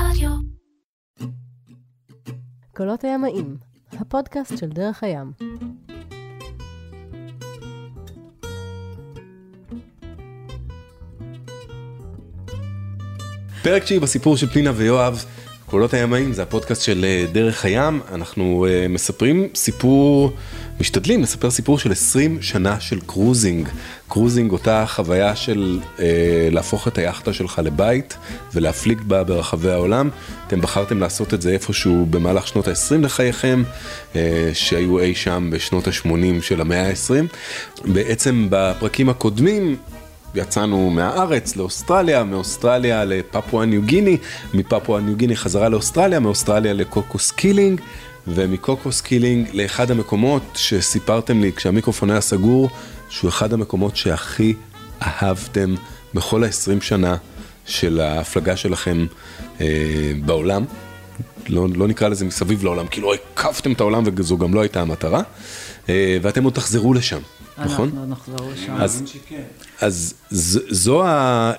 רדיו. קולות הימאים, הפודקאסט של דרך הים. פרק תשיעי בסיפור של פנינה ויואב, קולות הימאים, זה הפודקאסט של אה, דרך הים. אנחנו אה, מספרים סיפור, משתדלים לספר סיפור של 20 שנה של cruising. cruising, אותה חוויה של אה, להפוך את היאכטה שלך לבית ולהפליג בה ברחבי העולם. אתם בחרתם לעשות את זה איפשהו במהלך שנות ה-20 לחייכם, אה, שהיו אי שם בשנות ה-80 של המאה ה-20. בעצם בפרקים הקודמים, יצאנו מהארץ לאוסטרליה, מאוסטרליה לפפואה ניו גיני, מפפואה ניו גיני חזרה לאוסטרליה, מאוסטרליה לקוקוס קילינג, ומקוקוס קילינג לאחד המקומות שסיפרתם לי כשהמיקרופון היה סגור, שהוא אחד המקומות שהכי אהבתם בכל ה-20 שנה של ההפלגה שלכם אה, בעולם. לא, לא נקרא לזה מסביב לעולם, כי לא הקפתם את העולם וזו גם לא הייתה המטרה, אה, ואתם עוד תחזרו לשם. נכון? אנחנו נחזור לשם. אז, אז זו ה,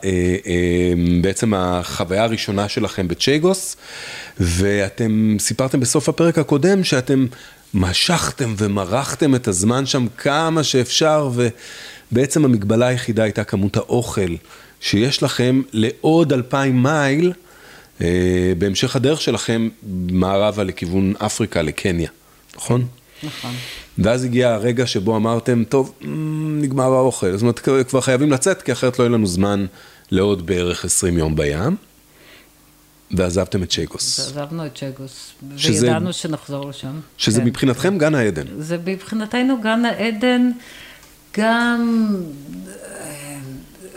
אה, אה, בעצם החוויה הראשונה שלכם בצ'ייגוס, ואתם סיפרתם בסוף הפרק הקודם שאתם משכתם ומרחתם את הזמן שם כמה שאפשר, ובעצם המגבלה היחידה הייתה כמות האוכל שיש לכם לעוד אלפיים מייל. אה, בהמשך הדרך שלכם מערבה לכיוון אפריקה, לקניה, נכון? נכון. ואז הגיע הרגע שבו אמרתם, טוב, נגמר האוכל, זאת אומרת, כבר חייבים לצאת, כי אחרת לא יהיה לנו זמן לעוד בערך 20 יום בים. ועזבתם את צ'גוס. עזבנו את צ'גוס, שזה- וידענו שנחזור לשם. שזה כן. מבחינתכם גן העדן. זה מבחינתנו גן העדן, גם אה,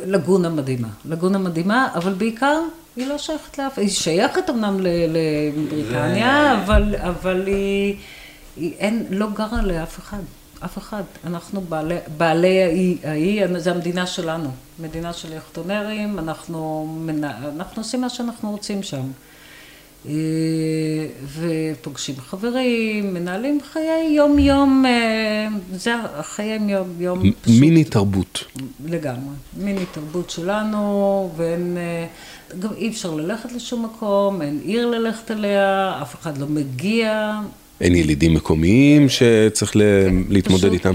לגונה מדהימה. לגונה מדהימה, אבל בעיקר היא לא שייכת לאף, היא שייכת אמנם לבריטניה, אבל, אבל היא אין, לא גרה לאף אחד. אף אחד. אנחנו בעלי, בעלי האי, האי, זה המדינה שלנו. מדינה של יחטונרים, אנחנו, אנחנו עושים מה שאנחנו רוצים שם. אה, ופוגשים חברים, מנהלים חיי יום-יום, אה, זה חיי יום-יום פשוט. מיני תרבות. לגמרי. מיני תרבות שלנו, ואין, אה, גם אי אפשר ללכת לשום מקום, אין עיר ללכת אליה, אף אחד לא מגיע. אין ילידים מקומיים שצריך ל- להתמודד פשוט. איתם.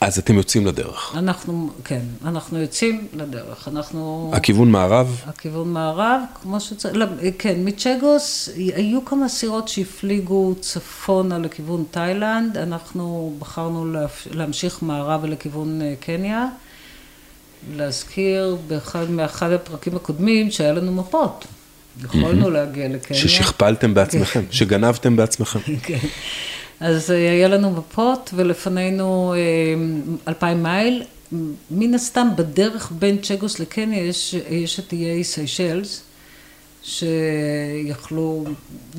אז אתם יוצאים לדרך. אנחנו, כן, אנחנו יוצאים לדרך, אנחנו... הכיוון מערב, הכיוון מערב, כמו שצריך, לא, כן, מצ'גוס היו כמה סירות שהפליגו צפונה לכיוון תאילנד, אנחנו בחרנו להמשיך מערבה לכיוון אה, קניה, להזכיר באחד מאחד הפרקים הקודמים שהיה לנו מפות, יכולנו להגיע לקניה. ששכפלתם בעצמכם, שגנבתם בעצמכם. כן. אז אה, היה לנו מפות ולפנינו אה, אלפיים מייל. מן הסתם בדרך בין צ'גוס לקניה יש, יש את איי סיישלס, שיכלו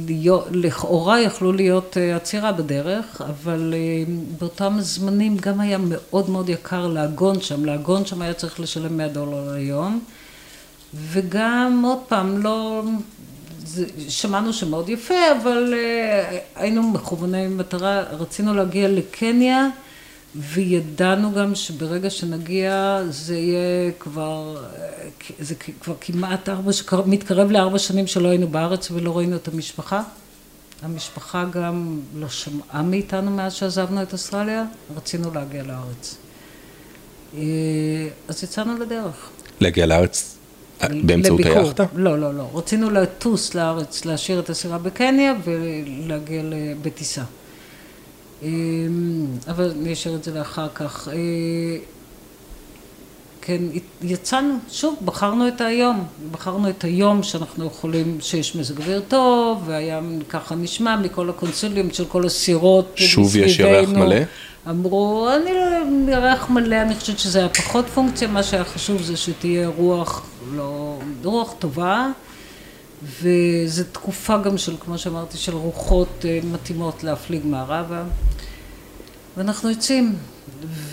להיות, לכאורה יכלו להיות אה, עצירה בדרך, אבל באותם זמנים גם היה מאוד מאוד יקר לעגון שם, לעגון שם היה צריך לשלם 100 דולר ליום. וגם, עוד פעם, לא... זה, שמענו שמאוד יפה, אבל uh, היינו מכווני מטרה, רצינו להגיע לקניה, וידענו גם שברגע שנגיע זה יהיה כבר, אה, זה כבר כמעט ארבע, מתקרב לארבע שנים שלא היינו בארץ ולא ראינו את המשפחה. המשפחה גם לא שמעה מאיתנו מאז שעזבנו את אוסטרליה, רצינו להגיע לארץ. אה, אז יצאנו לדרך. להגיע לארץ אה, באמצעות לביקור. היאכטה? לא, לא, לא. רצינו לטוס לארץ, להשאיר את הסירה בקניה ולהגיע בטיסה. אמ, אבל אני אשאיר את זה לאחר כך. אה, כן, יצאנו, שוב, בחרנו את היום. בחרנו את היום שאנחנו יכולים, שיש מזג אוויר טוב, והיה ככה נשמע מכל הקונסולים של כל הסירות שוב יש ירח. מלא? אמרו, אני לא, ירח מלא, אני חושבת שזה היה פחות פונקציה, מה שהיה חשוב זה שתהיה רוח, לא, רוח טובה, וזו תקופה גם של, כמו שאמרתי, של רוחות אה, מתאימות להפליג מערבה. ואנחנו יוצאים,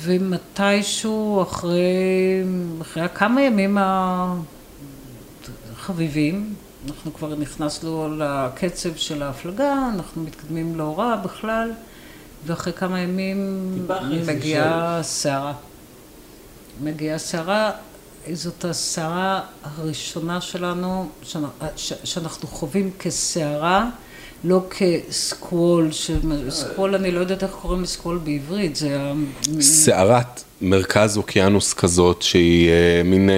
ומתישהו אחרי, אחרי כמה ימים החביבים, אנחנו כבר נכנסנו לקצב של ההפלגה, אנחנו מתקדמים לא רע בכלל, ואחרי כמה ימים מגיעה סערה. מגיעה סערה זאת הסערה הראשונה שלנו, שאנחנו חווים כסערה, לא כ squall, squall אני לא יודעת איך קוראים ל squall בעברית, זה ה... סערת מרכז אוקיינוס כזאת שהיא מין...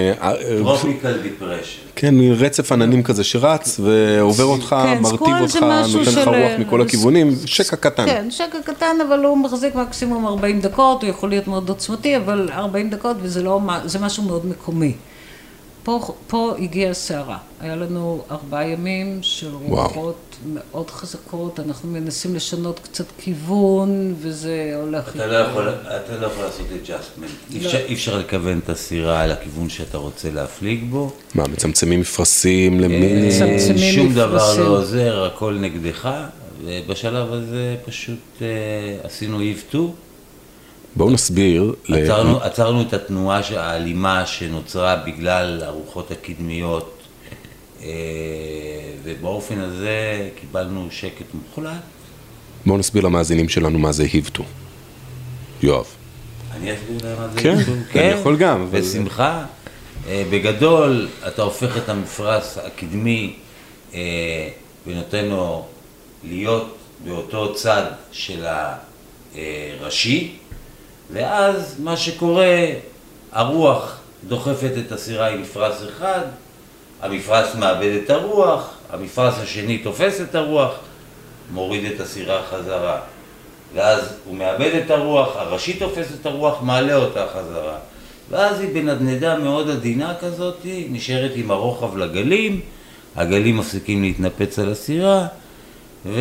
tropical depression. כן, מין רצף עננים כזה שרץ ועובר אותך, כן, מרטיב אותך, נותן לך של- רוח מכל הכיוונים, שקע קטן. כן, שקע קטן, אבל הוא מחזיק מקסימום 40 דקות, הוא יכול להיות מאוד עוצמתי, אבל 40 דקות וזה לא, משהו מאוד מקומי. פה, פה הגיעה הסערה, היה לנו ארבעה ימים של רוחות מאוד חזקות, אנחנו מנסים לשנות קצת כיוון, וזה הולך... אתה לא יכול, אתה לא יכול לעשות adjustment. אי אפשר- אי אפשר לכוון את הסירה לכיוון שאתה רוצה להפליג בו. מה, מצמצמים מפרשים למיני? מצמצמים שום דבר. לא עוזר, הכל נגדך. ובשלב הזה פשוט אה, עשינו Eve 2. בואו נסביר. ל- עצרנו, עצרנו את התנועה האלימה שנוצרה בגלל הרוחות הקדמיות, אה, ובאופן הזה קיבלנו שקט מוחלט. בואו נסביר למאזינים שלנו מה זה היבטו. יואב. אני אסביר להם מה זה כן, עיצוב. אני יכול גם, אבל- בשמחה. אה, בגדול, אתה הופך את המפרש הקדמי אה, ונותן לו להיות באותו צד של הראשי, ואז מה שקורה, הרוח דוחפת את הסירה עם מפרש אחד, המפרש מאבד את הרוח, המפרש השני תופס את הרוח, מוריד את הסירה חזרה. ואז הוא מאבד את הרוח, הראשי תופס את הרוח, מעלה אותה חזרה. ואז היא בנדנדה מאוד עדינה כזאת, נשארת עם הרוחב לגלים, הגלים מפסיקים להתנפץ על הסירה, ובא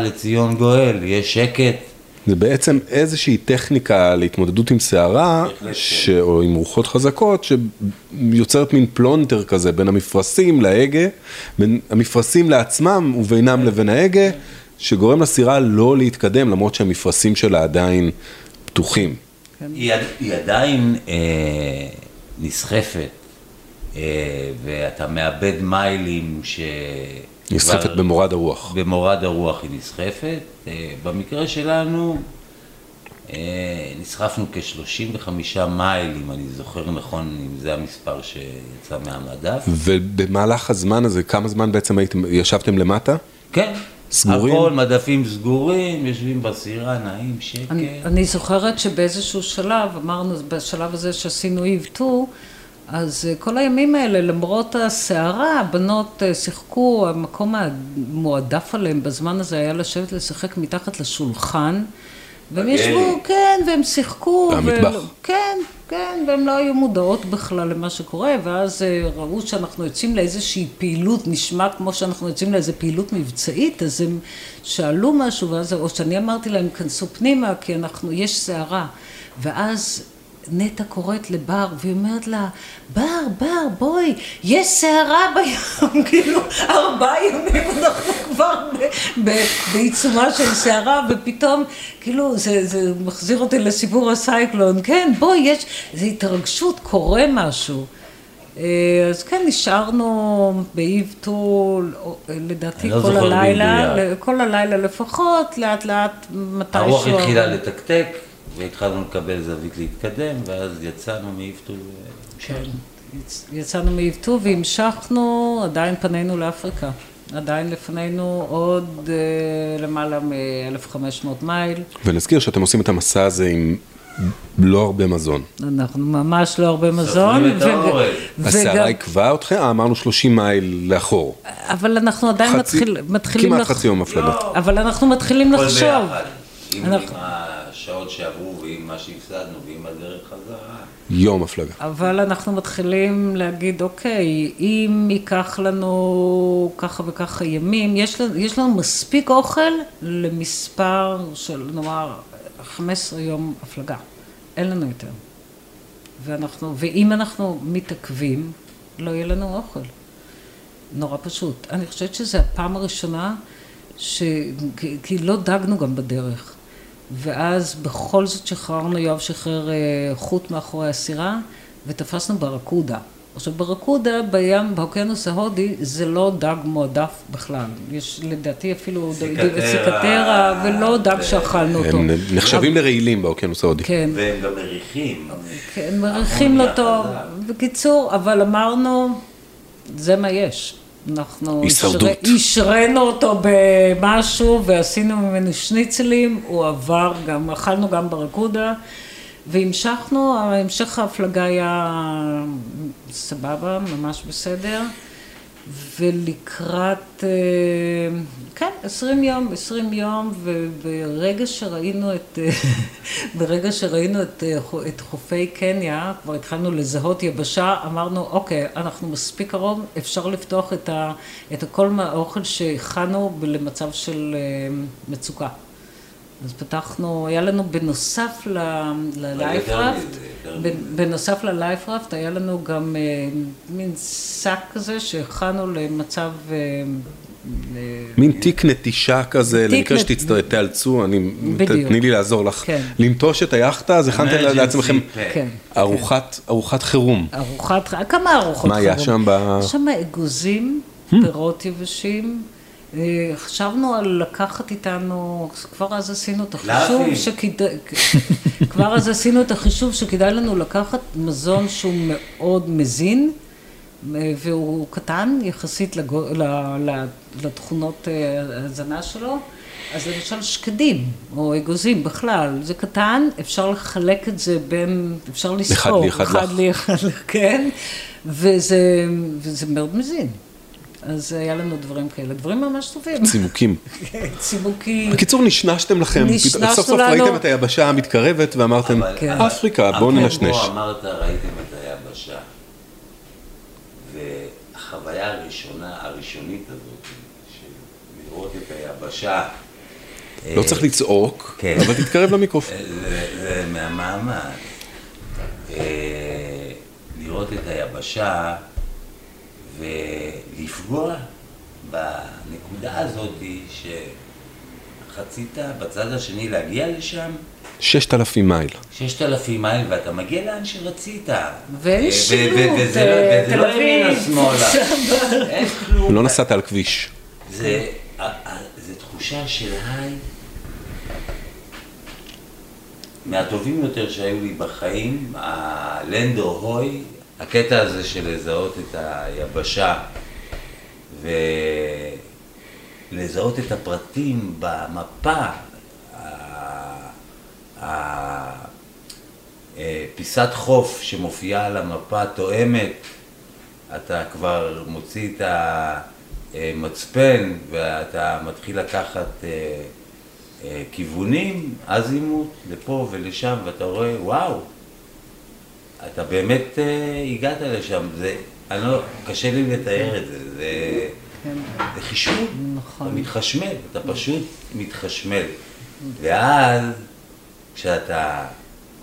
לציון גואל, יש שקט. זה בעצם איזושהי טכניקה להתמודדות עם סערה, ש... או עם רוחות חזקות, שיוצרת מין פלונטר כזה בין המפרשים להגה, בין המפרשים לעצמם ובינם לבין ההגה, שגורם לסירה לא להתקדם, למרות שהמפרשים שלה עדיין פתוחים. היא, עד- היא עדיין אה, נסחפת, אה, ואתה מאבד מיילים ש... נסחפת כבר- במורד הרוח. במורד הרוח היא נסחפת. אה, במקרה שלנו אה, נסחפנו כ-35 מייל, אם אני זוכר נכון, אם זה המספר שיצא מהמדף. ובמהלך הזמן הזה, כמה זמן בעצם הייתם, ישבתם למטה? כן. סגורים? הכל, מדפים סגורים, יושבים בסירה, נעים, שקט. אני, אני זוכרת שבאיזשהו שלב, אמרנו, בשלב הזה שעשינו איב 2, אז אה, כל הימים האלה, למרות הסערה, הבנות אה, שיחקו, המקום המועדף עליהם בזמן הזה היה לשבת לשחק מתחת לשולחן. והם. ישבו, כן, והם שיחקו. במטבח. כן, כן, והן לא היו מודעות בכלל למה שקורה, ואז אה, ראו שאנחנו יוצאים לאיזושהי פעילות, נשמע כמו שאנחנו יוצאים לאיזו פעילות מבצעית, אז הם שאלו משהו, ואז, או שאני אמרתי להם, כנסו פנימה, כי אנחנו, יש סערה. ואז נטע קוראת לבר, והיא אומרת לה, בר, בר, בואי, יש סערה בים, כאילו, ארבעה ימים אנחנו כבר בעיצומה של סערה, ופתאום, כאילו, זה, זה מחזיר אותי לסיפור הסייקלון, כן, בואי, יש, זה התרגשות, קורה משהו. אה, אז כן, נשארנו באיבטו, לדעתי לא כל הלילה, במדויק. כל הלילה לפחות, לאט לאט, מתישהו. הרוח התחילה לתקתק, והתחלנו לקבל זווית להתקדם, ואז יצאנו מאיפטו. כן, יצ- יצאנו מאיבטו והמשכנו, עדיין פנינו לאפריקה. עדיין לפנינו עוד אה, למעלה מ-1500 מייל. ונזכיר שאתם עושים את המסע הזה עם לא הרבה מזון. אנחנו ממש לא הרבה מזון. סופרים את וג- האורל. הסערה עיכבה אתכם? אמרנו 30 מייל לאחור. אבל אנחנו עדיין חצי- מתחיל, מתחילים... כמעט לח- חצי יום הפלגה. אבל אנחנו מתחילים לחשוב. השעות שעברו, ועם מה שהפסדנו, ועם הדרך חזרה. יום הפלגה. אבל אנחנו מתחילים להגיד, אוקיי, אם ייקח לנו ככה וככה ימים, יש לנו, יש לנו מספיק אוכל למספר של נאמר 15 יום הפלגה. אין לנו יותר. ואנחנו, ואם אנחנו מתעכבים, לא יהיה לנו אוכל. נורא פשוט. אני חושבת שזו הפעם הראשונה, ש... כי- כי לא דגנו גם בדרך. ואז בכל זאת שחררנו, יואב שחרר אה, חוט מאחורי הסירה, ותפסנו ברקודה. עכשיו ברקודה, בים, באוקיינוס ההודי, זה לא דג מועדף בכלל. יש לדעתי אפילו סיקטרה. סיקטרה, ולא דג שאכלנו אותו. הם נחשבים לרעילים באוקיינוס ההודי. כן, והם גם מריחים. כן, מריחים המוניה טוב. בקיצור, אבל אמרנו, זה מה יש. אנחנו הישרדות. השרינו אותו במשהו ועשינו ממנו שניצלים, הוא עבר גם, אכלנו גם ברקודה והמשכנו, המשך ההפלגה היה סבבה, ממש בסדר. ולקראת, אה, כן, עשרים יום, עשרים יום, וברגע שראינו את, אה, ברגע שראינו את, אה, את חופי קניה, כבר התחלנו לזהות יבשה, אמרנו, אוקיי, אנחנו מספיק קרוב, אפשר לפתוח את, ה, את הכל מהאוכל שהכנו למצב של מצוקה. אז פתחנו, היה לנו בנוסף ללייפראפט, יותר בנוסף ללייפראפט היה לנו גם אה, מין שק כזה שהכנו למצב, אה, מין תיק נטישה כזה, למקרה שתיאלצו. תני לי לעזור לך. כן. לנטוש את היאכטה, אז הכנתם לעצמכם. כן. ארוחת ארוחת חירום. ארוחת, כמה ארוחות מה היה חירום. שם ב- יש שם אגוזים, פירות יבשים. אה, חשבנו על לקחת איתנו, כבר אז עשינו את החישוב. שכדאי, כבר אז עשינו את החישוב שכדאי לנו לקחת מזון שהוא מאוד מזין, אה, והוא קטן יחסית לגו, ל, ל, לתכונות אה, ההזנה שלו. אז למשל שקדים, או אגוזים בכלל, זה קטן, אפשר לחלק את זה בין, אפשר לסחור. לי, אחד לך. אחד לי, אחד לך, כן, וזה, וזה מאוד מזין. אז היה לנו דברים כאלה, דברים ממש טובים. צימוקים. צימוקים. בקיצור, נשנשתם לכם, סוף סוף. ראיתם את היבשה המתקרבת ואמרתם, אבל- כן. אפריקה, בואו אפרופו ננשנש. אמרת, ראיתם את היבשה. והחוויה הראשונה, הראשונית הזאת, של לראות את היבשה. לא אה, צריך לצעוק, כן. אבל תתקרב למיקרופון. זה, זה מהמעמד. אה, לראות את היבשה ולפגוע בנקודה הזאת שחצית בצד השני להגיע לשם, ששת אלפים מייל. ששת אלפים מייל ואתה מגיע לאן שרצית. ואין ו- וזה לא- לא ימינה. שמאלה. אין כלום. לא נסעת על כביש. זה תחושה של היי מהטובים יותר שהיו לי בחיים, הלנדו הוי, הקטע הזה של לזהות את היבשה ולזהות את הפרטים במפה, אה, פיסת חוף שמופיעה על המפה תואמת, אתה כבר מוציא את המצפן ואתה מתחיל לקחת אה, אה, כיוונים, אזימוט, לפה ולשם, ואתה רואה, וואו, אתה באמת אה, הגעת לשם, זה, אני לא, קשה לי לתאר את זה, זה, זה חישוב, נכון. אתה מתחשמל, אתה פשוט מתחשמל, ואז כשאתה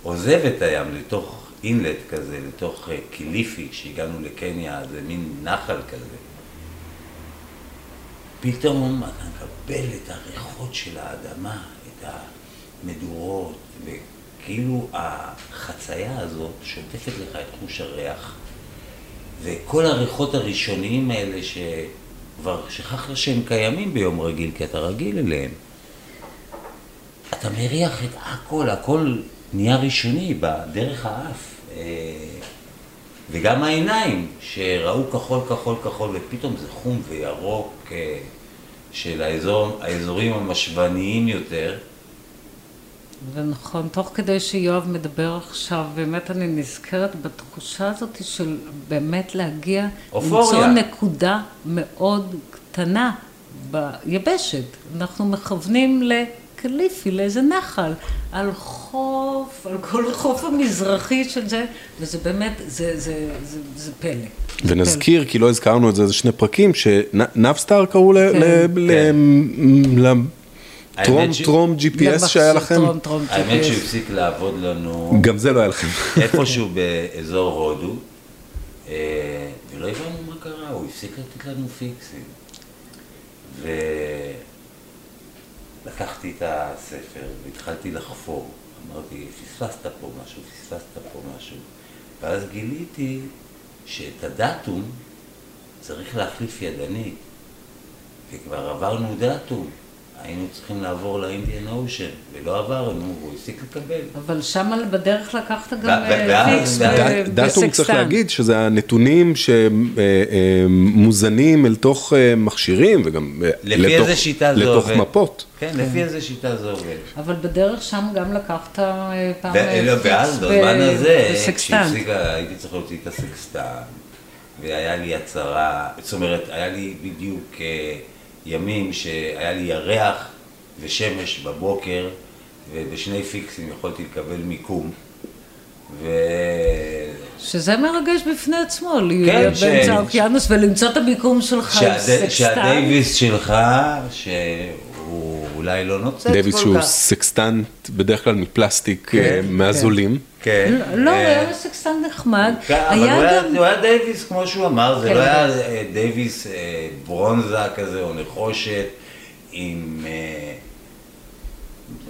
עוזב את הים לתוך אינלט כזה, לתוך אה, קיליפי, כשהגענו לקניה, זה מין נחל כזה, פתאום אתה מקבל את הריחות של האדמה, את המדורות, וכאילו החצייה הזאת שוטפת לך את חוש הריח. וכל הריחות הראשוניים האלה שכבר שכחת שהם קיימים ביום רגיל, כי אתה רגיל אליהם. אתה מריח את הכל, הכל נהיה ראשוני בדרך האף. אה, וגם העיניים, שראו כחול, כחול, כחול, ופתאום זה חום וירוק אה, של האזור, האזורים המשווניים יותר. ונכון, תוך כדי שיואב מדבר עכשיו, באמת אני נזכרת בתחושה הזאת של באמת להגיע, אופוריה. למצוא נקודה מאוד קטנה ביבשת. אנחנו מכוונים לקליפי, לאיזה נחל, על חוף, על כל החוף המזרחי של זה, וזה באמת, זה, זה, זה, זה פלא. זה ונזכיר, כי לא הזכרנו את זה, זה שני פרקים, שנאבסטאר קראו. כן. ל- ל- ל- טרום האמת ש- טרום. GPS שהיה לכם, טרום, טרום, האמת GPS. שהוא הפסיק לעבוד לנו גם זה לא היה לכם. איפשהו באזור הודו, אה, ולא הבנו מה קרה, הוא הפסיק לתת לנו פיקסים. ולקחתי את הספר והתחלתי לחפור. אמרתי, פספסת פה משהו, פספסת פה משהו. ואז גיליתי שאת ה datum צריך להחליף ידנית, וכבר עברנו datum. היינו צריכים לעבור ל Indian Ocean, ולא עברנו, והוא הפסיק לקבל. אבל שם בדרך לקחת גם אה, fix ב- datum צריך. להגיד שזה הנתונים שמוזנים אל תוך אה, מכשירים וגם אה, לפי לתוך- איזה שיטה זה לתוך עובד. מפות. כן, לפי איזה שיטה זה עובד. אבל בדרך שם גם לקחת אה, פעם אה, לא, ואז fix בזמן הזה. כשהפסיקה, הייתי צריך להוציא את הסקסטנט, והיה לי הצהרה, זאת אומרת, היה לי בדיוק אה, ימים שהיה לי ירח ושמש בבוקר, ובשני פיקסים יכולתי לקבל מיקום. ו... שזה מרגש בפני עצמו, להיות כן, ש- באמצע האוקיינוס ולמצוא את המיקום שלך שהד... שהדייוויס שלך, שהוא אולי לא נוצץ כל כך. Davis שהוא סקסטנט בדרך כלל מפלסטיק כן, אה, מהזולים. כן. לא, לא, הוא אה, היה סקסטן נחמד. כן, אבל היה הוא היה, גם... הוא היה Davis כמו שהוא אמר, זה כן. לא היה אה, Davis ברונזה כזה או נחושת עם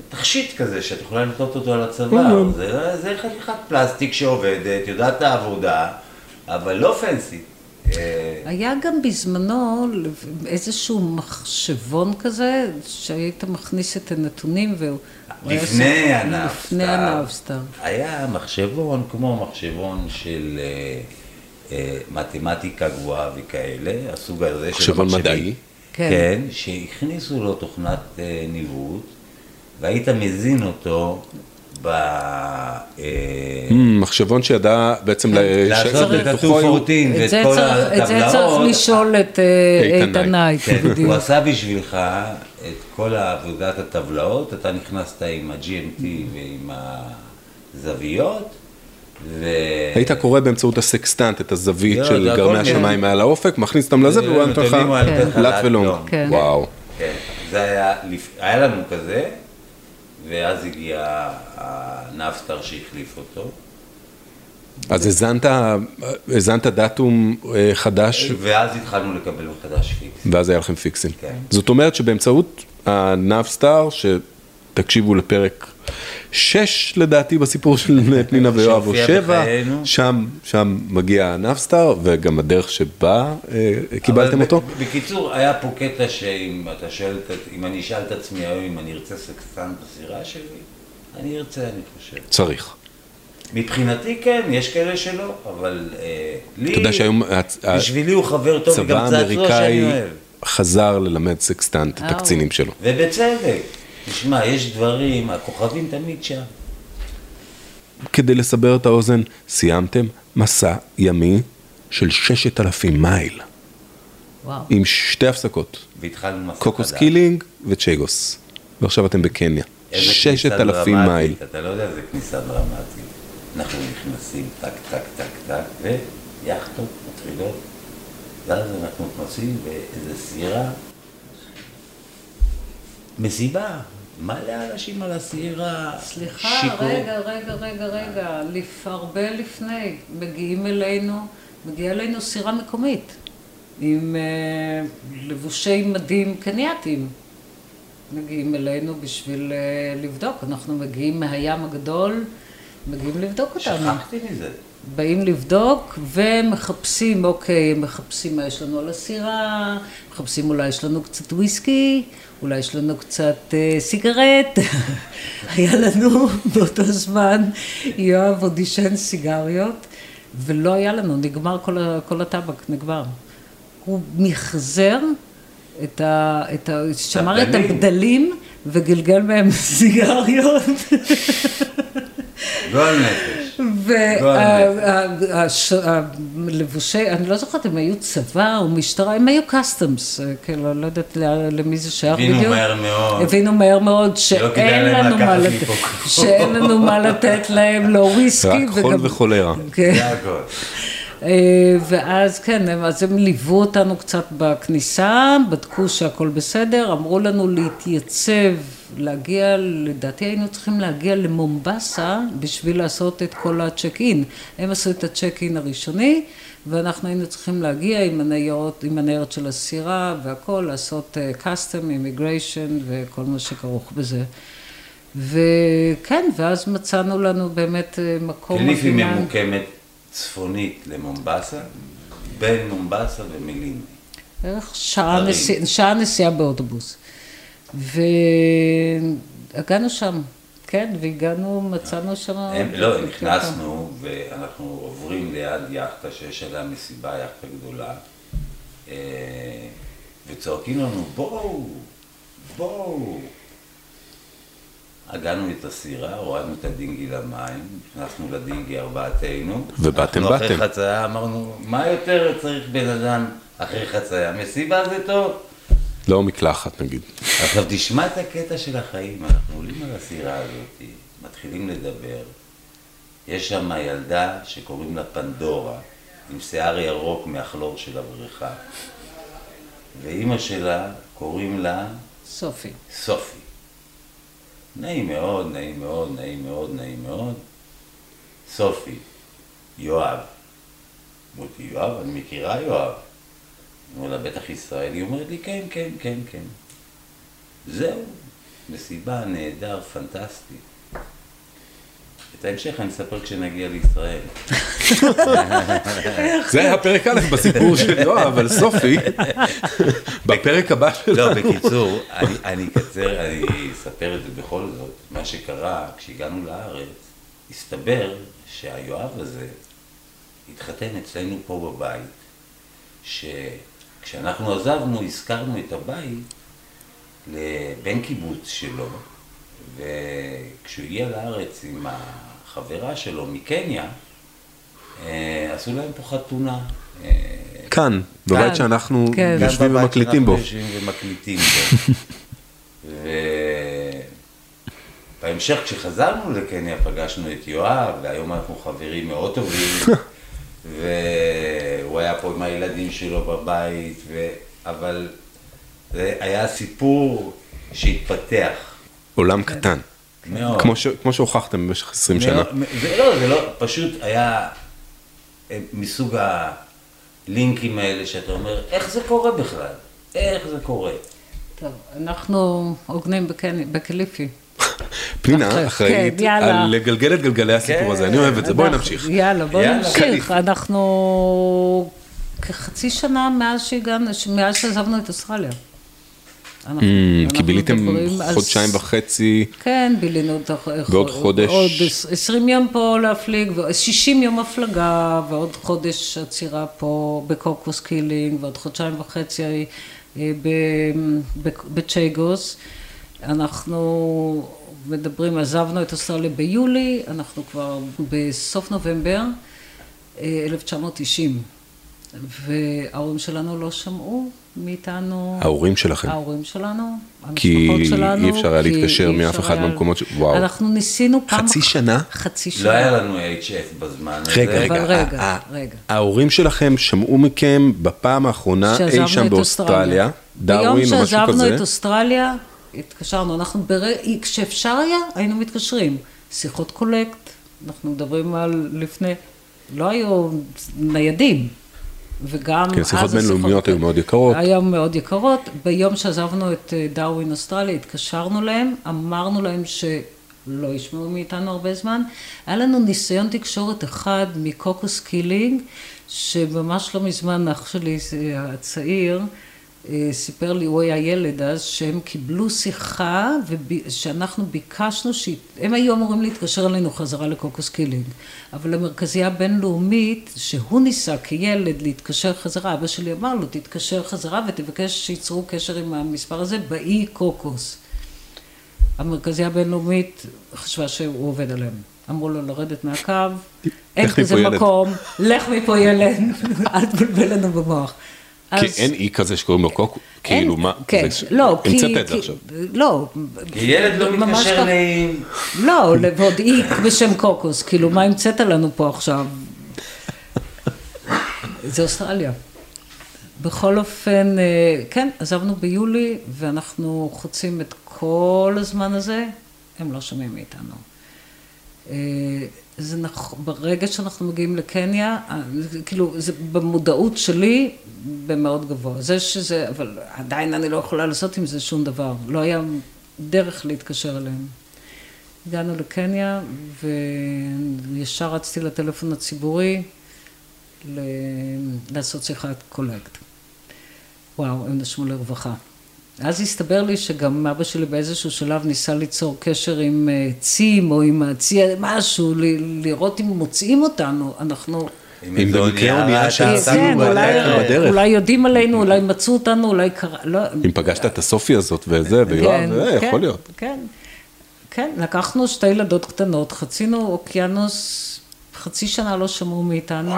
תכשיט כזה שאת יכולה לתלות אותו על הצוואר, זה, זה חתיכת פלסטיק שעובדת, יודעת את העבודה, אבל לא fancy. אה, היה גם בזמנו איזשהו מחשבון כזה, שהיית מכניס את הנתונים והוא... לפני ה Navstar. לפני ה Navstar. היה מחשבון כמו מחשבון של אה, אה, מתמטיקה גבוהה וכאלה, הסוג הזה של מחשבון המחשבים. מדעי. כן. כן, שהכניסו לו תוכנת אה, ניווט, והיית מזין אותו ב... אה, Mm, מחשבון שידע בעצם ל- לעשות את לתוכו היו- ה-214 את ואת זה כל צריך- את זה צריך הטבלאות. לשאול את אה, נייק, כן, הוא. עשה בשבילך את כל עבודת הטבלאות, אתה נכנסת עם ה-GMT ועם הזוויות, ו... היית קורא באמצעות הסקסטנט את הזווית לא, של גרמי כן. השמיים מעל האופק, מכניס אותם לזה והוא היה נותן לך כן. לט ולונג. כן. וואו. כן, זה היה, היה לנו כזה, ואז הגיע ה Navstar שהחליף אותו, אז האזנת, האזנת datum אה, חדש, ואז התחלנו לקבל מחדש פיקס. ואז היה לכם פיקסים. כן. זאת אומרת שבאמצעות ה Navstar, שתקשיבו לפרק 6 לדעתי בסיפור של פנינה ויואב, או שהופיע 7, בחיינו. שם, שם מגיע ה Navstar, וגם הדרך שבה אה, קיבלתם אותו. בקיצור, היה פה קטע שאם אתה שואל, אם אני אשאל את עצמי היום אם אני ארצה סקסטן בסירה שלי, אני ארצה, אני חושב. צריך. מבחינתי כן, יש כאלה שלא, אבל אה, לי, אתה יודע שהיום הצ- בשבילי הוא חבר טוב וגם צעצוע שאני אוהב. חזר ללמד סקסטנט את אה, הקצינים שלו. ובצדק. תשמע, יש דברים, הכוכבים תמיד שם. כדי לסבר את האוזן, סיימתם מסע ימי של 6,000 מייל, וואו. עם שתי הפסקות, והתחלנו מסע קוקוס חדש. קילינג וצ'ייגוס. ועכשיו אתם בקניה. איזה כניסה 6,000 דרמטית, מייל. אתה לא יודע איזה כניסה דרמטית. אנחנו נכנסים טק, טק, טק, טק, ויאכטות מתחילות, ואז אנחנו נכנסים באיזה סירה. מסיבה, מלא אנשים על הסירה. סליחה, שיכור. רגע, רגע, רגע, רגע, לפ... הרבה לפני, מגיעים אלינו, מגיעה אלינו סירה מקומית, עם אה, לבושי מדים קנייתיים. מגיעים אלינו בשביל אה, לבדוק, אנחנו מגיעים מהים הגדול, מגיעים לבדוק אותנו. שכחתי מזה. באים לבדוק ומחפשים, אוקיי, מחפשים מה יש לנו על הסירה, מחפשים אולי יש לנו קצת וויסקי, אולי יש לנו קצת אה, סיגרט. היה לנו באותו זמן, יואב עוד עישן סיגריות, ולא היה לנו, נגמר כל, ה- כל הטבק, נגמר. הוא מחזר את ה... את ה שמר את הבדלים. הבדלים וגלגל מהם סיגריות. גועל נפש. והלבושי, אני לא זוכרת אם היו צבא או משטרה, הם היו קסטומס, כאילו, לא יודעת למי זה שייך הבינו בדיוק. מהר מאוד. הבינו מהר מאוד שאין לנו מה לתת. שאין לנו מה לתת להם, לא וויסקי. רק חול וגם- אה, ואז כן, אז הם ליוו אותנו קצת בכניסה, בדקו שהכל בסדר, אמרו לנו להתייצב, להגיע, לדעתי היינו צריכים להגיע למומבסה בשביל לעשות את כל הצ'ק אין. הם עשו את הצ'ק אין הראשוני, ואנחנו היינו צריכים להגיע עם הניירות, עם הניירת של הסירה והכל, לעשות custom, immigration וכל מה שכרוך בזה. וכן, ואז מצאנו לנו באמת אה, מקום קליפי. ממוקמת צפונית למומבסה, בין מומבסה ומליני. בערך שעה. נסיע, שעה נסיעה באוטובוס. והגענו שם, כן, והגענו, מצאנו שם... הם, לא, נכנסנו ואנחנו עוברים ליד יאכטה שיש עליה מסיבה, יאכטה גדולה, אה, וצועקים לנו, בואו, בואו. הגענו את הסירה, הורדנו את הדינגי למים, נכנסנו לדינגי ארבעתנו. ובאתם, אנחנו אחרי באתם. חצייה אמרנו, מה יותר צריך בן אדם אחרי חצייה? מסיבה זה טוב. לא מקלחת נגיד. עכשיו תשמע את הקטע של החיים, אנחנו עולים על הסירה הזאת, מתחילים לדבר, יש שם ילדה שקוראים לה פנדורה, עם שיער ירוק מהכלור של הבריכה, ואימא שלה קוראים לה סופי. סופי. נעים מאוד, נעים מאוד, נעים מאוד, נעים מאוד. סופי, יואב. אמרתי, יואב, אני מכירה יואב. אמרו לה, בטח ישראלי. אומרת לי, כן, כן, כן, כן. זהו, מסיבה נהדר, פנטסטי. את ההמשך אני אספר כשנגיע לישראל. זה היה פרק א' בסיפור של יואב, אבל סופי, בפרק הבא שלו. לא, בקיצור, אני אקצר, אני אספר את זה בכל זאת. מה שקרה, כשהגענו לארץ, הסתבר שהיואב הזה התחתן אצלנו פה בבית, שכשאנחנו עזבנו, הזכרנו את הבית לבן קיבוץ שלו, וכשהוא הגיע לארץ עם החברה שלו מקניה, אה, עשו להם פה חתונה. אה, כאן, בבית שאנחנו כן. יושבים ומקליטים בו. שאנחנו יושבים ומקליטים בו. ובהמשך כשחזרנו לקניה פגשנו את יואב, והיום אנחנו חברים מאוד טובים, והוא היה פה עם הילדים שלו בבית, ו... אבל זה היה סיפור שהתפתח עולם קטן. מאוד. כמו ש- כמו שהוכחתם במשך 20 שנה. מאוד- זה לא, זה לא, פשוט היה אה, מסוג הלינקים האלה שאתה אומר, איך זה קורה בכלל? איך זה קורה? טוב, אנחנו עוגנים בקני- בקליפי. פנינה אחראית כן. על לגלגל את גלגלי הסיפור כן. הזה, אני אוהב את זה, בואי אנחנו- נמשיך. יאללה, יאללה. נמשיך. אנחנו כחצי שנה מאז שהגענו, מאז שעזבנו את אוסטרליה. אנחנו- Mm, כי ביליתם חודשיים וחצי, כן, בילינו ועוד חודש. עוד 20 יום פה להפליג, ו-60 יום הפלגה, ועוד חודש עצירה פה בקוקוס קילינג, ועוד חודשיים וחצי אה, בצ'ייגוס. אנחנו מדברים, עזבנו את אוסטרליה ביולי, אנחנו כבר בסוף נובמבר אה, 1990, וההורים שלנו לא שמעו מאיתנו. ההורים שלכם. ההורים שלנו, כי המשפחות שלנו. אי אפשר היה כי להתקשר מאף אחד מהמקומות ש- וואו. אנחנו ניסינו פעם... חצי שנה? חצי שנה. לא היה לנו HF בזמן הזה. רגע, רגע, רגע. ההורים שלכם שמעו מכם בפעם האחרונה שעזבנו אי שם באוסטרליה, דרווין או ביום משהו שעזבנו כזה, את אוסטרליה, התקשרנו, אנחנו, בר... כשאפשר היה, היינו מתקשרים. שיחות collect, אנחנו מדברים על לפני, לא היו ניידים. וגם כן, שיחות אז בינלאומיות היו מאוד יקרות. היו מאוד יקרות. ביום שעזבנו את אה, דרווין אוסטרליה, התקשרנו להם, אמרנו להם שלא ישמעו מאיתנו הרבה זמן. היה לנו ניסיון תקשורת אחד מקוקוס קילינג, שממש לא מזמן אח שלי אה, הצעיר, סיפר לי, הוא היה ילד אז, שהם קיבלו שיחה ושאנחנו ביקשנו, ש... הם היו אמורים להתקשר אלינו חזרה לקוקוס קילינג, אבל המרכזייה הבינלאומית, שהוא ניסה כילד להתקשר חזרה, אבא שלי אמר לו, תתקשר חזרה ותבקש שייצרו קשר עם המספר הזה באי קוקוס. המרכזייה הבינלאומית חשבה שהוא עובד עליהם. אמרו לו לרדת מהקו, אין כזה. מקום, לך מפה ילד, אל תבלבל לנו במוח. כי אין אי כזה שקוראים לו קוקו, אין- כאילו מה, כן, זה- לא, כי... המצאת את זה עכשיו. לא. ילד לא מתקשר. נעים. לא, ועוד אי בשם קוקוס, כאילו, מה המצאת לנו פה עכשיו? זה אוסטרליה. בכל אופן, אה, כן, עזבנו ביולי, ואנחנו חוצים את כל הזמן הזה, הם לא שומעים מאיתנו. זה נכון, ברגע שאנחנו מגיעים לקניה, אה, כאילו, זה במודעות שלי במאוד גבוה. זה שזה, אבל עדיין אני לא יכולה לעשות עם זה שום דבר. לא היה דרך להתקשר אליהם. הגענו לקניה, וישר רצתי לטלפון הציבורי. לעשות שיחת קולקט. וואו, הם נשמו לרווחה. אז הסתבר לי שגם אבא שלי באיזשהו שלב ניסה ליצור קשר עם אה, צים או עם הצי, משהו, ל- לראות אם מוצאים אותנו, אנחנו... אם במקרה אונייה כן, בדרך. אולי, יודעים עלינו, אולי מצאו אותנו, אולי קרה, לא... אם פגשת את הסופי הזאת וזה, ויואב, אה, כן, יכול להיות. כן, כן, לקחנו שתי ילדות קטנות, חצינו אוקיינוס, חצי שנה לא שמעו מאיתנו.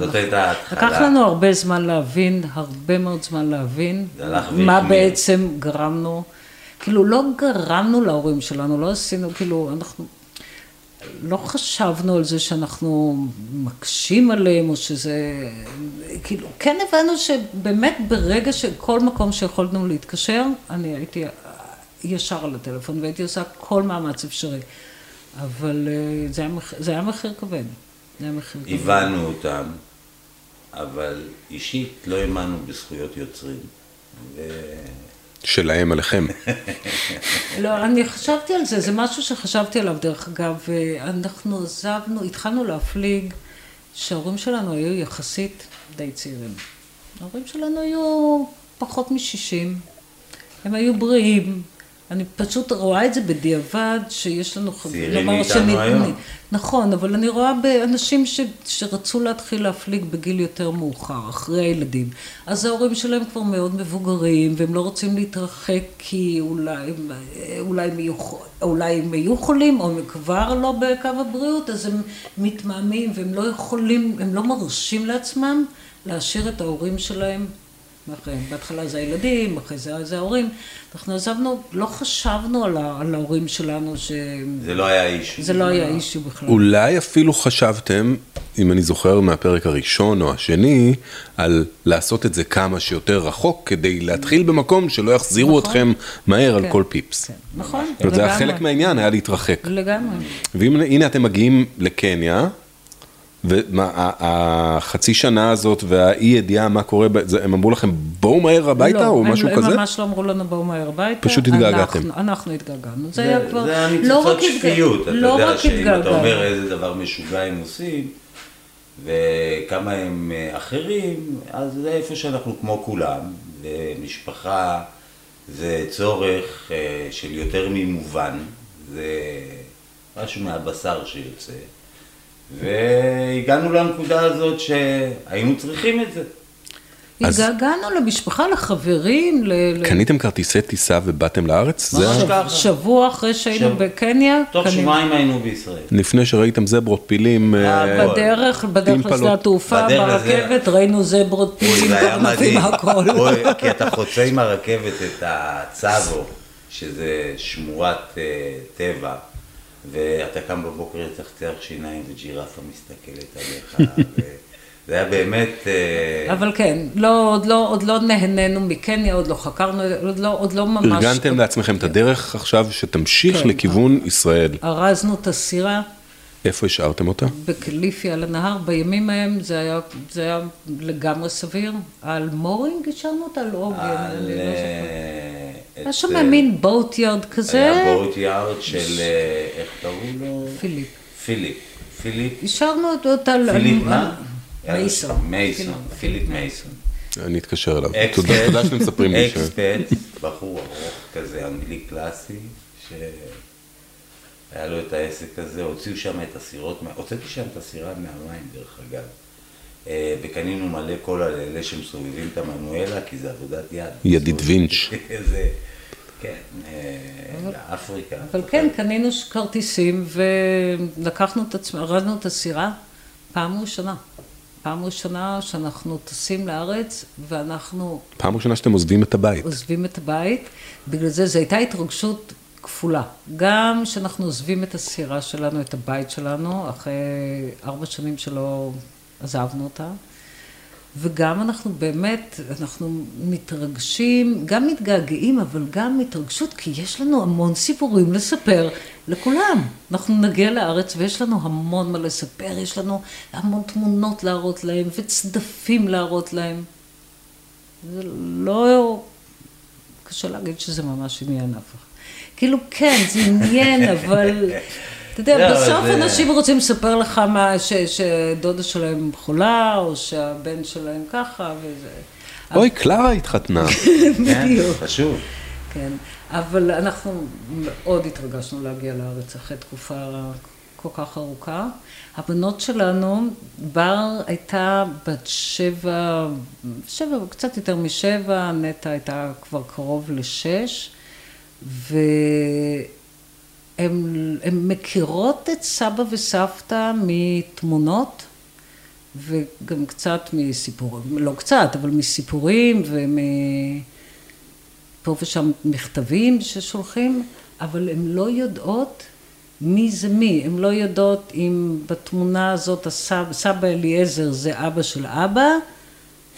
זאת הייתה ההתחלה. לקח לנו הרבה זמן להבין, הרבה מאוד זמן להבין, מה. בעצם גרמנו, כאילו לא גרמנו להורים שלנו, לא עשינו, כאילו אנחנו לא חשבנו על זה שאנחנו מקשים עליהם, או שזה, כאילו, כן הבנו שבאמת ברגע שכל מקום שיכולנו להתקשר, אני הייתי ישר על הטלפון והייתי עושה כל מאמץ אפשרי, אבל אה, זה היה, מח- זה היה מחיר כבד, הבנו אותם, אבל אישית לא האמנו בזכויות יוצרים. ו... שלהם עליכם. לא, אני חשבתי על זה, זה משהו שחשבתי עליו דרך אגב, אנחנו עזבנו, התחלנו להפליג שההורים שלנו היו יחסית די צעירים. ההורים שלנו היו פחות מ-60, הם היו בריאים. אני פשוט רואה את זה בדיעבד, שיש לנו... חב- צעירים מאיתנו היום. נכון, אבל אני רואה באנשים ש, שרצו להתחיל להפליג בגיל יותר מאוחר, אחרי הילדים. אז ההורים שלהם כבר מאוד מבוגרים, והם לא רוצים להתרחק כי אולי, אולי, הם, יהיו, אולי הם יהיו חולים, או הם כבר לא בקו הבריאות, אז הם מתמהמים, והם לא יכולים, הם לא מרשים לעצמם להשאיר את ההורים שלהם. בהתחלה זה הילדים, אחרי זה זה ההורים. אנחנו עזבנו, לא חשבנו על, ה, על ההורים שלנו, שזה זה לא היה איש. לא היה אישו בכלל. אולי אפילו חשבתם, אם אני זוכר מהפרק הראשון או השני, על לעשות את זה כמה שיותר רחוק, כדי להתחיל במקום שלא יחזירו נכון. אתכם מהר על כן, כל פיפס. כן, נכון, אומרת, זה היה לגמרי. חלק מהעניין, היה להתרחק. לגמרי. והנה אתם מגיעים לקניה, והחצי שנה הזאת והאי ידיעה מה קורה, זה- הם אמרו לכם בואו מהר הביתה לא, או הם- משהו הם כזה? ממש לא אמרו לנו בואו מהר הביתה. פשוט התגעגעתם. אנחנו- אנחנו התגעגענו. זה זה, היה כבר... זה היה לא רק שפיות, אתה לא יודע שאם אתה התגעגענו. אומר איזה דבר משוגע הם עושים, וכמה הם אה, אחרים, אז זה איפה שאנחנו כמו כולם, ומשפחה זה צורך אה, של יותר ממובן, זה משהו מהבשר שיוצא, והגענו לנקודה הזאת שהיינו צריכים את זה. התגעגענו למשפחה, לחברים, ל... קניתם כרטיסי טיסה ובאתם לארץ? זה ממש היה- ככה. שבוע אחרי שהיינו בקניה, תוך. שבועיים היינו בישראל. לפני שראיתם זברות פילים, אה, הכל. בדרך, בדרך. לשדה התעופה, ברכבת, ראינו זברות פילים, זה היה קרנפים, מדהים. הכל. כי אתה חוצה עם הרכבת את הצאבו, שזה שמורת אה, טבע, ואתה קם בבוקר לצחצח שיניים וג'ירפה מסתכלת עליך. ו- זה היה באמת... אה, אבל כן, לא, עוד, לא, עוד לא נהנינו מקניה, עוד לא חקרנו, עוד לא, עוד לא ממש... ארגנתם לעצמכם את הדרך עכשיו שתמשיך כן. לכיוון ישראל. ארזנו את הסירה איפה השארתם אותה? בקליפי על הנהר, בימים ההם זה היה, זה היה לגמרי סביר. על mooring השארנו אותה על עוגן, על... אני לא זוכרת. אה, היה את, שם אה, מין boatyard כזה. היה boatyard של... אה, איך קראו לו? פיליפ. פיליפ. פיליפ. השארנו אותה על... פיליפ על- מה? מייסון. מייסון. פיליפ מייסון. אני אתקשר אליו. תודה שאתם מספרים לי. ש- expat, בחור ארוך כזה, אנגלי קלאסי, שהיה לו את העסק הזה, הוציאו שם את הסירות, הוצאתי שם את הסירה מהמים דרך אגב, אה, וקנינו מלא קולה לאלה שמסובבים את המנואלה, כי זה עבודת יד. ידית וינץ'. זה, כן, אה, לאפריקה. אבל כן, קנינו כרטיסים ולקחנו את עצמנו, ארזנו את הסירה פעם ראשונה. פעם ראשונה שאנחנו טסים לארץ ואנחנו פעם ראשונה שאתם עוזבים את הבית. עוזבים את הבית, בגלל זה זו הייתה התרגשות כפולה. גם שאנחנו עוזבים את הסירה שלנו, את הבית שלנו, אחרי ארבע שנים שלא עזבנו אותה, וגם אנחנו באמת, אנחנו מתרגשים, גם מתגעגעים, אבל גם התרגשות, כי יש לנו המון סיפורים לספר לכולם. אנחנו נגיע לארץ ויש לנו המון מה לספר, יש לנו המון תמונות להראות להם וצדפים להראות להם. זה לא... קשה להגיד שזה ממש עניין אף אחד. כאילו, כן, זה עניין, אבל... אתה יודע, לא, בסוף אנשים רוצים לספר לך מה, ש- שדודה שלהם חולה, או שהבן שלהם ככה, וזה... אוי, קלרה התחתנה. כן, בדיוק. חשוב. כן, אבל אנחנו מאוד התרגשנו להגיע לארץ אחרי תקופה כל כך ארוכה. הבנות שלנו, בר הייתה בת שבע, שבע, קצת יותר משבע, נטע הייתה כבר קרוב לשש, והן מכירות את סבא וסבתא מתמונות. וגם קצת מסיפורים, לא קצת, אבל מסיפורים ומ... פה ושם מכתבים ששולחים, אבל הן לא יודעות מי זה מי, הן לא יודעות אם בתמונה הזאת הסבא, סבא אליעזר זה אבא של אבא,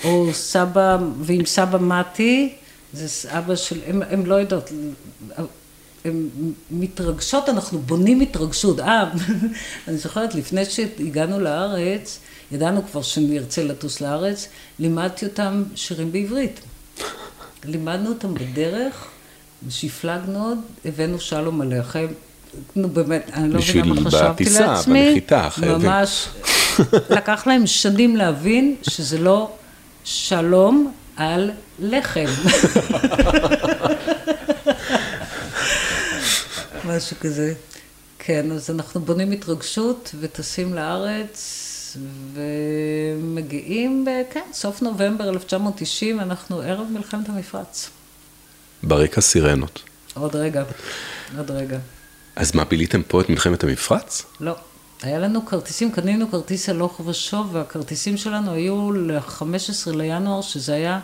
או סבא, ואם סבא מתי זה אבא של, הן לא יודעות, הן מתרגשות, אנחנו בונים התרגשות. אה, אני זוכרת, לפני שהגענו לארץ, ידענו כבר שנרצה לטוס לארץ, לימדתי אותם שירים בעברית. לימדנו אותם בדרך, שהפלגנו עוד, הבאנו שלום עליכם. נו באמת, אני לא מבינה מה בשביל חשבתי בטיסה, לעצמי. בנחיתה, חייבים. ממש, לקח להם שנים להבין שזה לא שלום על לחם. משהו כזה. כן, אז אנחנו בונים התרגשות וטסים לארץ ומגיעים, ב- כן, סוף נובמבר 1990, אנחנו ערב מלחמת המפרץ. ברקע סירנות. עוד רגע, עוד רגע. אז מה, ביליתם פה את מלחמת המפרץ? לא. היה לנו כרטיסים, קנינו כרטיס הלוך ושוב, והכרטיסים שלנו היו ל-15 לינואר, שזה היה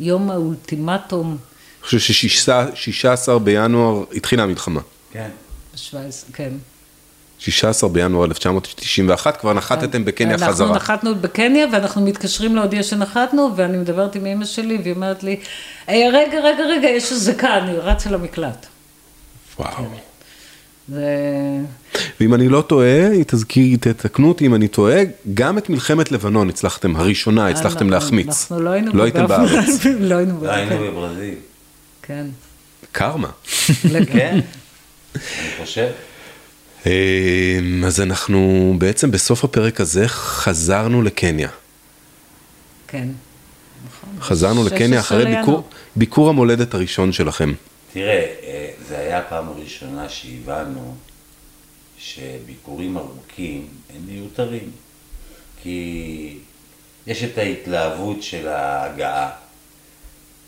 יום האולטימטום אני חושב ש-16 בינואר התחילה המלחמה. כן. ב-17, כן. 16 בינואר 1991, כבר נחתתם בקניה אנחנו חזרה. נחתנו בקניה ואנחנו מתקשרים להודיע שנחתנו ואני מדברת עם אמא שלי והיא אומרת לי, "היי, רגע, רגע, רגע, יש אזעקה, אני רצה למקלט. וואו. זה... ואם אני לא טועה, תזכירי, תתקנו אותי אם אני טועה, גם את מלחמת לבנון הצלחתם, הראשונה הצלחתם אנחנו- להחמיץ. אנחנו לא היינו לא הייתם בארץ. לא היינו לא היינו בארץ. בברזיל. כן. קרמה. כן, אני חושב. אמ, אז אנחנו בעצם בסוף הפרק הזה חזרנו לקניה. כן. נכון. חזרנו 16 לקניה אחרי. ביקור, ביקור המולדת הראשון שלכם. תראה, אה, הפעם הראשונה שהבנו שביקורים ארוכים הם מיותרים. כי יש את ההתלהבות של ההגעה,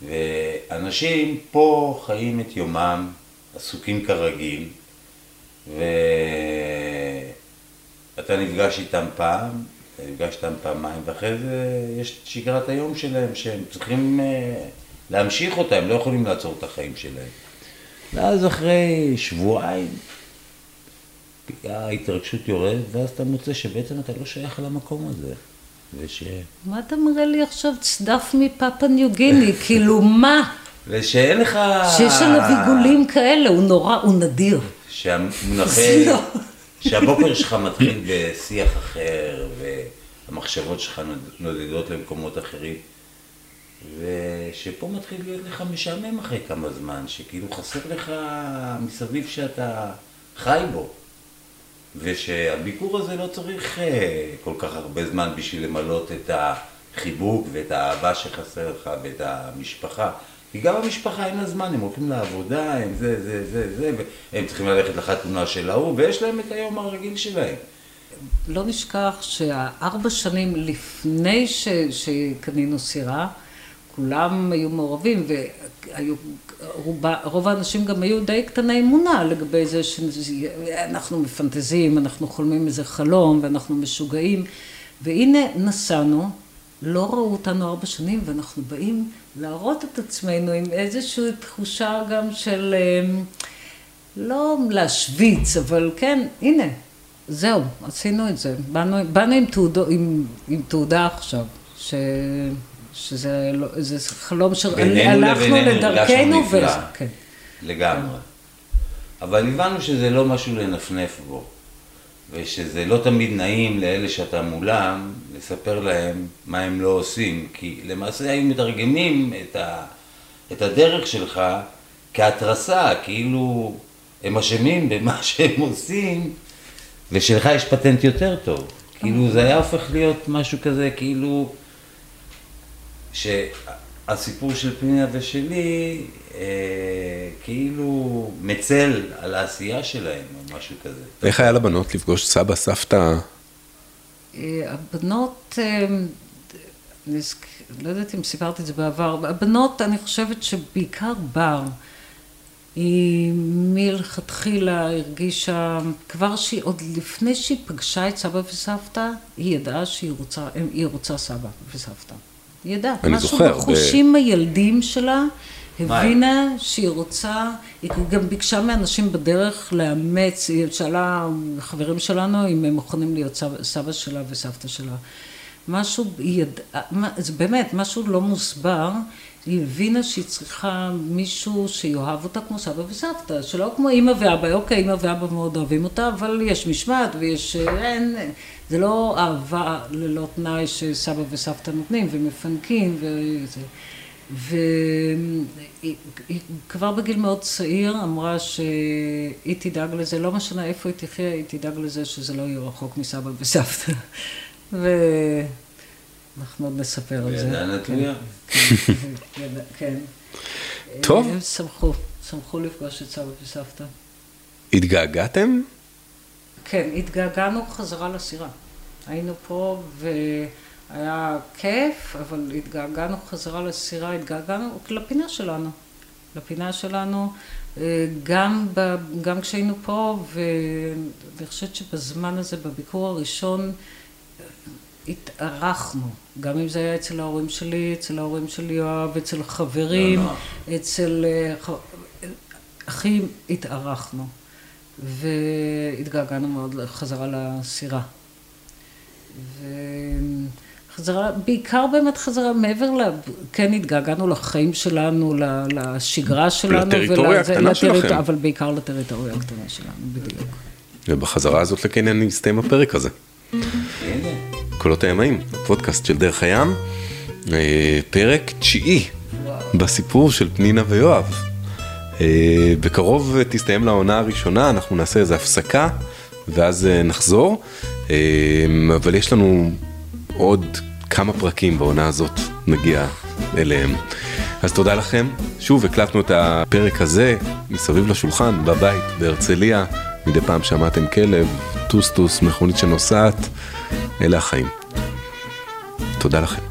ואנשים פה חיים את יומם, עסוקים כרגיל, ואתה נפגש איתם פעם, אתה נפגש איתם פעמיים, ואחרי זה יש את שגרת היום שלהם, שהם צריכים אה, להמשיך אותה, הם לא יכולים לעצור את החיים שלהם. ואז אחרי שבועיים, ההתרגשות יורדת, ואז אתה מוצא שבעצם אתה לא שייך למקום הזה. וש... מה אתה מראה לי עכשיו צדף מפאפה ניו גיני? כאילו, מה? ושאין לך... שיש עליו עיגולים כאלה, הוא נורא, הוא נדיר. שהמונחי... לא. שהבוקר שלך מתחיל בשיח אחר, והמחשבות שלך נודדות למקומות אחרים. ושפה מתחיל להיות לך משעמם אחרי כמה זמן, שכאילו חסר לך מסביב שאתה חי בו. ושהביקור הזה לא צריך אה, כל כך הרבה זמן בשביל למלות את החיבוק ואת האהבה שחסר לך ואת המשפחה. כי גם המשפחה אין לה זמן, הם הולכים לעבודה, הם זה, זה, זה, זה, והם צריכים ללכת לחתונה של ההוא, ויש להם את היום הרגיל שלהם. לא נשכח שהארבע שנים לפני ש, שקנינו סירה, כולם היו מעורבים, והיו, רובה, רוב האנשים גם היו די קטני אמונה לגבי זה שאנחנו מפנטזים, אנחנו חולמים איזה חלום ואנחנו משוגעים, והנה נסענו, לא ראו אותנו ארבע שנים, ואנחנו באים להראות את עצמנו עם איזושהי תחושה גם של, לא להשוויץ, אבל כן, הנה, זהו, עשינו את זה. באנו, באנו עם, תעודו, עם, עם תעודה עכשיו, ש, שזה לא, זה חלום שהלכנו לדרכנו. נפלא. כן. לגמרי. אבל הבנו שזה לא משהו לנפנף בו, ושזה לא תמיד נעים לאלה שאתה מולם לספר להם מה הם לא עושים, כי למעשה היו מתרגמים את, ה, את הדרך שלך כהתרסה, כאילו הם אשמים במה שהם עושים, ושלך יש פטנט יותר טוב. כאילו זה היה הופך להיות משהו כזה, כאילו, שהסיפור של פנינה ושלי, אה, כאילו מצל על העשייה שלהם, או משהו כזה. איך היה לבנות לפגוש סבא, סבתא? אה, הבנות, אה. לא יודעת אם סיפרתי את זה בעבר, הבנות, אני חושבת שבעיקר בר, היא מלכתחילה הרגישה, כבר שהיא, עוד לפני שהיא פגשה את סבא וסבתא, היא ידעה שהיא רוצה, היא רוצה סבא וסבתא. היא. אני משהו זוכר, ב- בחושים הילדים שלה? הבינה שהיא רוצה, היא גם ביקשה מאנשים בדרך לאמץ, היא שאלה חברים שלנו אם הם מוכנים להיות סבא שלה וסבתא שלה. משהו, זה באמת, משהו לא מוסבר, היא הבינה שהיא צריכה מישהו שיאהב אותה כמו סבא וסבתא, שלא כמו אימא ואבא, אוקיי, אימא ואבא מאוד אוהבים אותה, אבל יש משמעת ויש, אין, זה לא אהבה ללא תנאי שסבא וסבתא נותנים ומפנקים וזה. והיא היא כבר בגיל מאוד צעיר אמרה שהיא תדאג לזה, לא משנה איפה היא תחיה, היא תדאג לזה שזה לא יהיה רחוק מסבא וסבתא. ואנחנו עוד נספר על זה. בידיים כן, נטויה. כן, ידע- כן. טוב. הם שמחו, שמחו לפגוש את סבא וסבתא. התגעגעתם? כן, התגעגענו חזרה לסירה. היינו פה והיה כיף, אבל התגעגענו חזרה לסירה, התגעגענו לפינה שלנו. לפינה שלנו, אה, גם, ב, גם כשהיינו פה, ואני חושבת שבזמן הזה, בביקור הראשון, אה, התארחנו. גם אם זה היה אצל ההורים שלי, אצל ההורים של יואב, אצל חברים, לא, לא. אצל... אה, אחים התארחנו. והתגעגענו מאוד חזרה לסירה. וחזרה, בעיקר באמת חזרה, מעבר ל... כן התגעגענו לחיים שלנו, לשגרה שלנו. לטריטוריה הקטנה לטריט- שלכם. אבל בעיקר לטריטוריה הקטנה שלנו, בדיוק. ובחזרה הזאת לקניון הסתיים הפרק הזה. קולות הימאים, פודקאסט של דרך הים, אה, פרק תשיעי בסיפור של פנינה ויואב. אה, בקרוב תסתיים לעונה הראשונה, אנחנו נעשה איזו הפסקה ואז אה, נחזור, אבל יש לנו עוד כמה פרקים בעונה הזאת, נגיע אליהם. אז תודה לכם, שוב הקלטנו את הפרק הזה מסביב לשולחן, בבית, בהרצליה, מדי פעם שמעתם כלב, טוס טוס, מכונית שנוסעת, אלה החיים. תודה לכם.